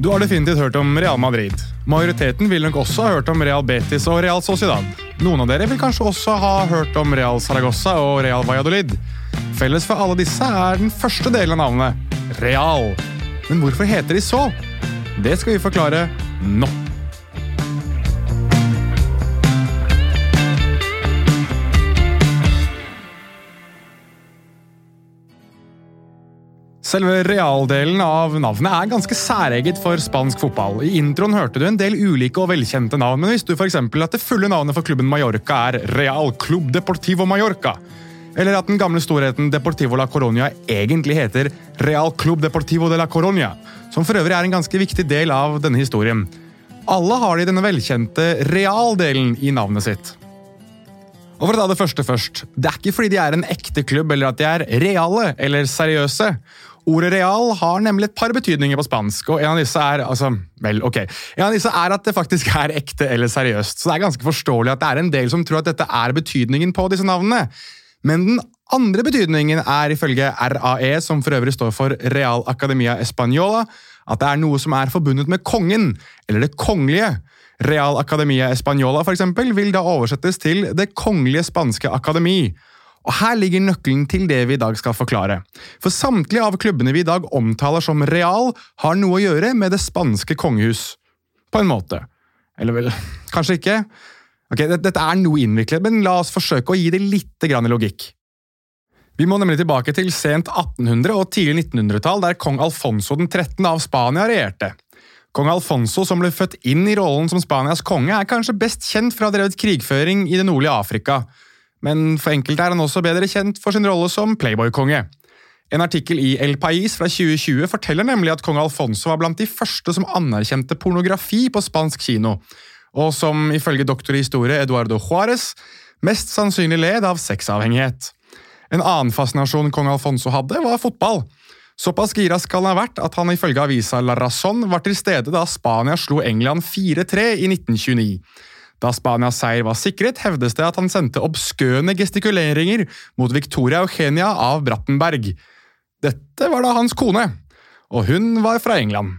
Du har definitivt hørt om Real Madrid. Majoriteten vil nok også ha hørt om Real Betis og Real Sociedad. Noen av dere vil kanskje også ha hørt om Real Saragossa og Real Valladolid. Felles for alle disse er den første delen av navnet Real. Men hvorfor heter de så? Det skal vi forklare nå. Selve realdelen av navnet er ganske særeget for spansk fotball. I introen hørte du en del ulike og velkjente navn, men visste du f.eks. at det fulle navnet for klubben Mallorca er Real Club Deportivo Mallorca? Eller at den gamle storheten Deportivo la Coronia egentlig heter Real Club Deportivo de la Coronia, som for øvrig er en ganske viktig del av denne historien. Alle har de denne velkjente real-delen i navnet sitt. Og for å ta det første først, Det er ikke fordi de er en ekte klubb eller at de er reale eller seriøse. Ordet real har nemlig et par betydninger på spansk, og en av disse er altså, vel, ok. En av disse er at det faktisk er ekte eller seriøst, så det er ganske forståelig at det er en del som tror at dette er betydningen på disse navnene. Men den andre betydningen er ifølge RAE, som for øvrig står for Real Academia Española, at det er noe som er forbundet med kongen, eller det kongelige. Real Academia Española for eksempel, vil da oversettes til Det kongelige spanske akademi. Og Her ligger nøkkelen til det vi i dag skal forklare. For samtlige av klubbene vi i dag omtaler som Real, har noe å gjøre med det spanske kongehus. På en måte. Eller vel, kanskje ikke? Ok, Dette er noe innviklet, men la oss forsøke å gi det litt logikk. Vi må nemlig tilbake til sent 1800- og tidlig 1900-tall, der kong Alfonso 13. av Spania regjerte. Kong Alfonso, som ble født inn i rollen som Spanias konge, er kanskje best kjent for å ha drevet krigføring i det nordlige Afrika men for enkelte er han også bedre kjent for sin rolle som playboy-konge. En artikkel i El Pais fra 2020 forteller nemlig at kong Alfonso var blant de første som anerkjente pornografi på spansk kino, og som ifølge doktor i historie Eduardo Juárez mest sannsynlig led av sexavhengighet. En annen fascinasjon kong Alfonso hadde, var fotball. Såpass gira skal han ha vært at han ifølge avisa La Razón var til stede da Spania slo England 4-3 i 1929. Da Spanias seier var sikret, hevdes det at han sendte obskøne gestikuleringer mot Victoria Eugenia av Brattenberg. Dette var da hans kone, og hun var fra England.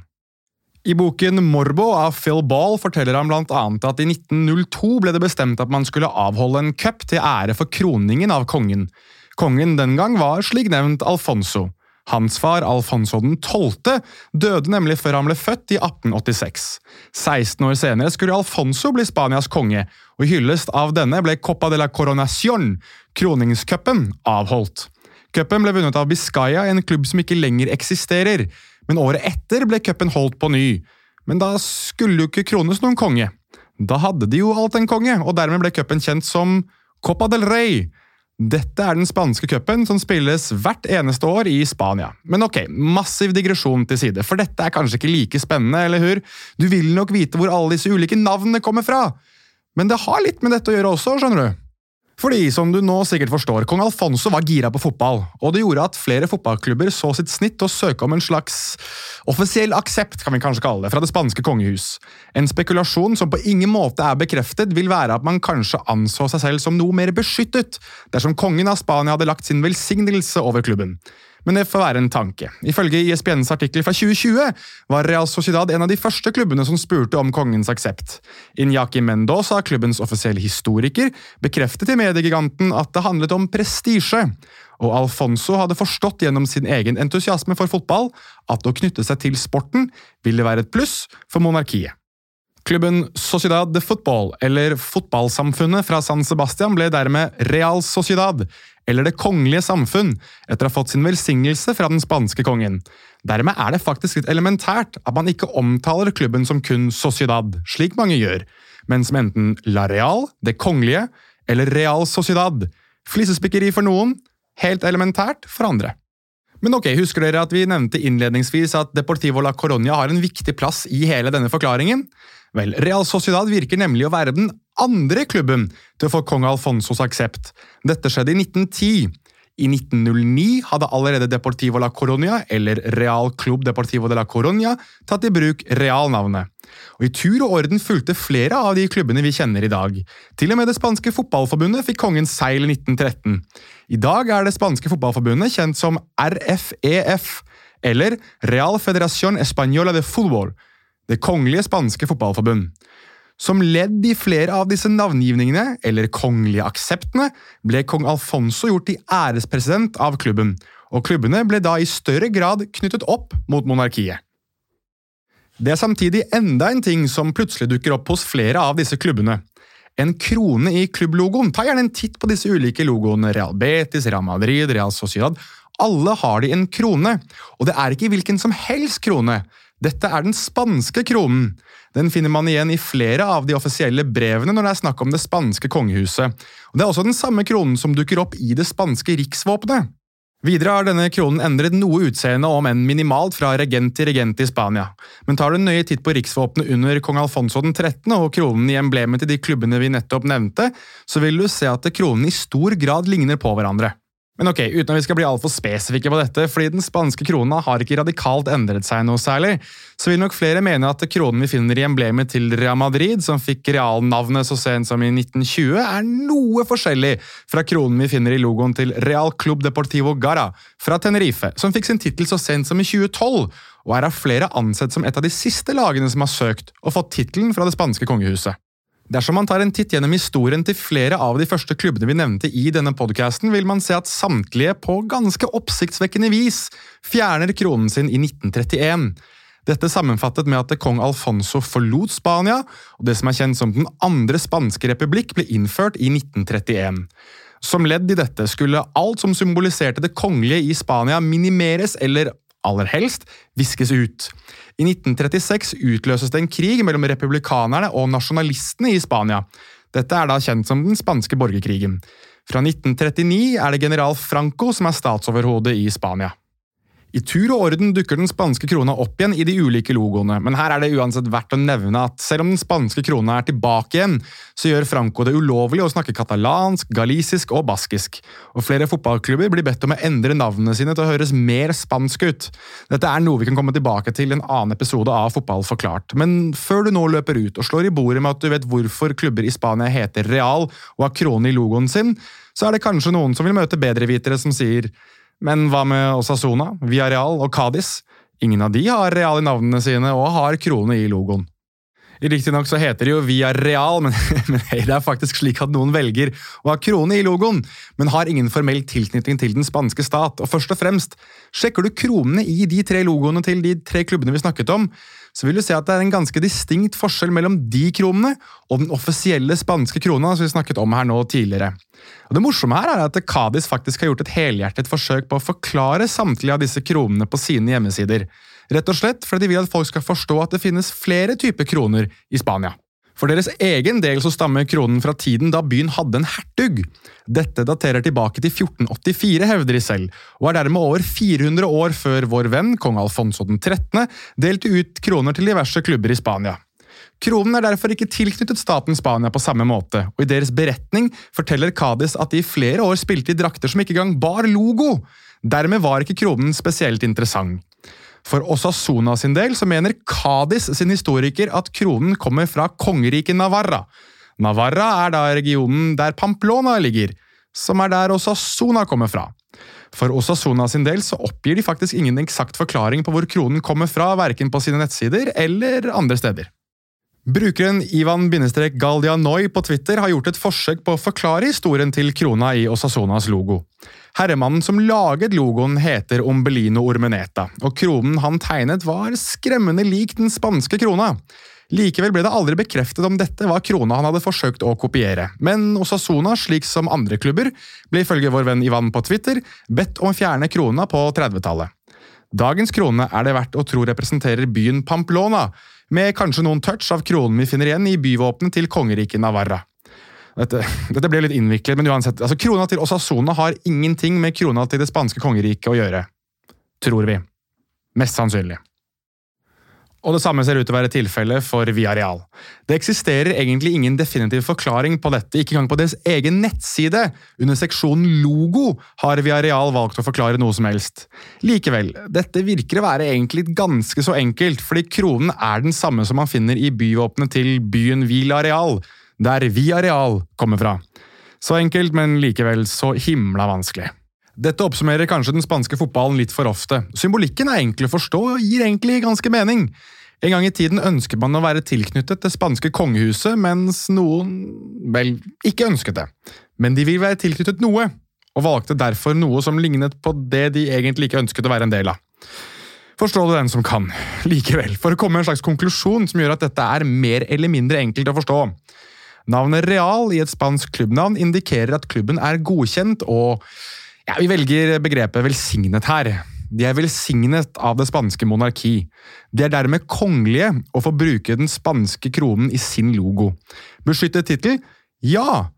I boken Morbo av Phil Ball forteller han annet at i 1902 ble det bestemt at man skulle avholde en cup til ære for kroningen av kongen. Kongen den gang var slik nevnt Alfonso. Hans far Alfonso 12. døde nemlig før han ble født i 1886. 16 år senere skulle Alfonso bli Spanias konge, og hyllest av denne ble Copa de la Coronación, kroningscupen, avholdt. Cupen ble vunnet av Biscaya, en klubb som ikke lenger eksisterer, men året etter ble cupen holdt på ny. Men da skulle jo ikke krones noen konge. Da hadde de jo alt en konge, og dermed ble cupen kjent som Copa del Rey, dette er den spanske cupen som spilles hvert eneste år i Spania. Men ok, massiv digresjon til side, for dette er kanskje ikke like spennende, eller hur? Du vil nok vite hvor alle disse ulike navnene kommer fra. Men det har litt med dette å gjøre også, skjønner du. Fordi, som du nå sikkert forstår, kong Alfonso var gira på fotball, og det gjorde at flere fotballklubber så sitt snitt til å søke om en slags offisiell aksept, kan vi kanskje kalle det, fra det spanske kongehus. En spekulasjon som på ingen måte er bekreftet, vil være at man kanskje anså seg selv som noe mer beskyttet dersom kongen av Spania hadde lagt sin velsignelse over klubben men det får være en tanke. Ifølge ISBNs artikkel fra 2020 var Real Sociedad en av de første klubbene som spurte om kongens aksept. Inyaki Mendoza, klubbens offisielle historiker, bekreftet i mediegiganten at det handlet om prestisje, og Alfonso hadde forstått gjennom sin egen entusiasme for fotball at å knytte seg til sporten ville være et pluss for monarkiet. Klubben Sociedad de Football, eller Fotballsamfunnet fra San Sebastian, ble dermed Real Sociedad, eller Det kongelige samfunn, etter å ha fått sin velsignelse fra den spanske kongen. Dermed er det faktisk litt elementært at man ikke omtaler klubben som kun Sociedad, slik mange gjør, men som enten La Real, Det kongelige, eller Real Sociedad. Flisespikkeri for noen, helt elementært for andre. Men ok, husker dere at vi nevnte innledningsvis at Deportivo la Coronia har en viktig plass i hele denne forklaringen? Vel, Real Sociedad virker nemlig å være den andre klubben til å få kong Alfonsos aksept. Dette skjedde i 1910. I 1909 hadde allerede Deportivo la Coronia, eller Real Club Deportivo de la Coronia, tatt i bruk Real-navnet. Og I tur og orden fulgte flere av de klubbene vi kjenner i dag. Til og med det spanske fotballforbundet fikk kongen seil i 1913. I dag er det spanske fotballforbundet kjent som RFEF, eller Real Federación Española de Fútbol, Det kongelige spanske fotballforbund. Som ledd i flere av disse navngivningene, eller kongelige akseptene, ble kong Alfonso gjort til ærespresident av klubben, og klubbene ble da i større grad knyttet opp mot monarkiet. Det er samtidig enda en ting som plutselig dukker opp hos flere av disse klubbene. En krone i klubblogoen. Ta gjerne en titt på disse ulike logoene. Real Betis, Real Madrid, Real Sociedad. Alle har de en krone, og det er ikke hvilken som helst krone. Dette er den spanske kronen. Den finner man igjen i flere av de offisielle brevene når det er snakk om det spanske kongehuset. Og Det er også den samme kronen som dukker opp i det spanske riksvåpenet. Videre har denne kronen endret noe utseende, om enn minimalt, fra regent til regent i Spania. Men tar du en nøye titt på riksvåpenet under kong Alfonso 13. og kronen i emblemet til de klubbene vi nettopp nevnte, så vil du se at kronen i stor grad ligner på hverandre. Men ok, uten at vi skal bli altfor spesifikke på dette, fordi den spanske krona har ikke radikalt endret seg noe særlig, så vil nok flere mene at kronen vi finner i emblemet til Real Madrid, som fikk realnavnet så sent som i 1920, er noe forskjellig fra kronen vi finner i logoen til Real Club Deportivo Gara fra Tenerife, som fikk sin tittel så sent som i 2012, og er av flere ansett som et av de siste lagene som har søkt og fått tittelen fra det spanske kongehuset. Dersom man tar en titt gjennom historien til flere av de første klubbene vi nevnte i denne podkasten, vil man se at samtlige på ganske oppsiktsvekkende vis fjerner kronen sin i 1931. Dette sammenfattet med at kong Alfonso forlot Spania, og det som er kjent som Den andre spanske republikk ble innført i 1931. Som ledd i dette skulle alt som symboliserte det kongelige i Spania minimeres eller aller helst viskes ut. I 1936 utløses det en krig mellom republikanerne og nasjonalistene i Spania. Dette er da kjent som den spanske borgerkrigen. Fra 1939 er det general Franco som er statsoverhode i Spania. I tur og orden dukker den spanske krona opp igjen i de ulike logoene, men her er det uansett verdt å nevne at selv om den spanske krona er tilbake igjen, så gjør Franco det ulovlig å snakke katalansk, galisisk og baskisk, og flere fotballklubber blir bedt om å endre navnene sine til å høres mer spansk ut. Dette er noe vi kan komme tilbake til i en annen episode av Fotball forklart, men før du nå løper ut og slår i bordet med at du vet hvorfor klubber i Spania heter Real og har krone i logoen sin, så er det kanskje noen som vil møte bedrevitere som sier men hva med Osasona, Villarreal og Cádiz? Ingen av de har Real i navnene sine og har krone i logoen. Riktignok så heter det jo Via Real, men, men det er faktisk slik at noen velger å ha krone i logoen, men har ingen formell tilknytning til den spanske stat. Og først og fremst, sjekker du kronene i de tre logoene til de tre klubbene vi snakket om, så vil du se at det er en ganske distinkt forskjell mellom de kronene og den offisielle spanske krona som vi snakket om her nå tidligere. Og Det morsomme her er at Cádiz faktisk har gjort et helhjertet forsøk på å forklare samtlige av disse kronene på sine hjemmesider. Rett og slett fordi de vil at folk skal forstå at det finnes flere typer kroner i Spania. For deres egen del så stammer kronen fra tiden da byen hadde en hertug. Dette daterer tilbake til 1484, hevder de selv, og er dermed over 400 år før vår venn kong Alfonso 13. delte ut kroner til diverse klubber i Spania. Kronen er derfor ikke tilknyttet staten Spania på samme måte, og i deres beretning forteller Cádiz at de i flere år spilte i drakter som ikke engang bar logo. Dermed var ikke kronen spesielt interessant. For Osasona sin del så mener Cádiz sin historiker at kronen kommer fra kongeriket Navarra. Navarra er da regionen der Pamplona ligger, som er der Osasona kommer fra. For Osasona sin del så oppgir de faktisk ingen eksakt forklaring på hvor kronen kommer fra, verken på sine nettsider eller andre steder. Brukeren Ivan Galdianoi på Twitter har gjort et forsøk på å forklare historien til krona i Osasonas logo. Herremannen som laget logoen, heter Ombelino Ormeneta, og kronen han tegnet var skremmende lik den spanske krona. Likevel ble det aldri bekreftet om dette var krona han hadde forsøkt å kopiere, men Osasona, slik som andre klubber, ble ifølge vår venn Ivan på Twitter bedt om å fjerne krona på 30-tallet. Dagens krone er det verdt å tro representerer byen Pamplona, med kanskje noen touch av kronen vi finner igjen i byvåpenet til kongeriket Navarra. Dette, dette ble litt innviklet, men uansett, altså krona til Osasona har ingenting med krona til det spanske kongeriket å gjøre. Tror vi. Mest sannsynlig. Og det samme ser ut til å være tilfellet for Viareal. Det eksisterer egentlig ingen definitiv forklaring på dette, ikke engang på deres egen nettside. Under seksjonen Logo har Viareal valgt å forklare noe som helst. Likevel, dette virker å være egentlig ganske så enkelt, fordi kronen er den samme som man finner i byvåpenet til byen Villarreal, der vi areal kommer fra. Så enkelt, men likevel så himla vanskelig. Dette oppsummerer kanskje den spanske fotballen litt for ofte. Symbolikken er enkel å forstå og gir egentlig ganske mening. En gang i tiden ønsket man å være tilknyttet det spanske kongehuset, mens noen vel ikke ønsket det. Men de vil være tilknyttet noe, og valgte derfor noe som lignet på det de egentlig ikke ønsket å være en del av. Forstå det den som kan. Likevel, for å komme med en slags konklusjon som gjør at dette er mer eller mindre enkelt å forstå. Navnet Real i et spansk klubbnavn indikerer at klubben er godkjent og ja, vi velger begrepet velsignet her. De er velsignet av det spanske monarki. De er dermed kongelige og får bruke den spanske kronen i sin logo. Beskyttet tittel? Ja!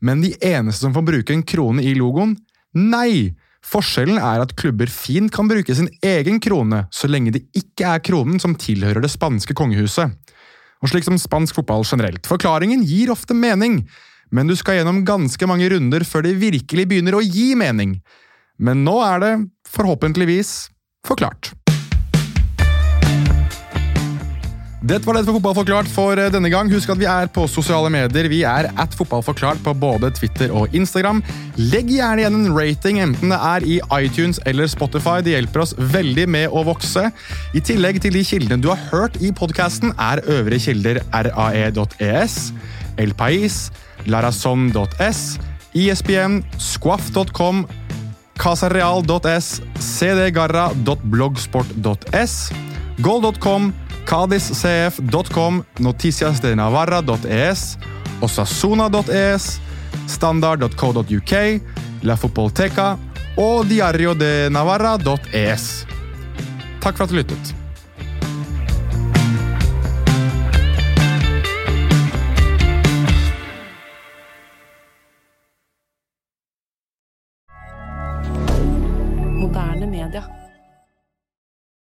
Men de eneste som får bruke en krone i logoen? Nei! Forskjellen er at klubber fint kan bruke sin egen krone, så lenge det ikke er kronen som tilhører det spanske kongehuset. Og slik som spansk fotball generelt. Forklaringen gir ofte mening, men du skal gjennom ganske mange runder før det virkelig begynner å gi mening. Men nå er det, forhåpentligvis, forklart. Det var det for Fotballforklart for eh, denne gang. Husk at vi er på sosiale medier. Vi er at Fotballforklart på både Twitter og Instagram. Legg gjerne igjen en rating, enten det er i iTunes eller Spotify. Det hjelper oss veldig med å vokse. I tillegg til de kildene du har hørt i podkasten, er øvrige kilder rae.es, El Pais, larazon.s, ISBN, squaff.com casareal.s, cdgarra.blogsport.s, goal.com, cadizcf.com, noticiasdenavarra.es, osasuna.es, standard.co.uk, La Fotballteca og diariodenavarra.es. Takk for at du lyttet.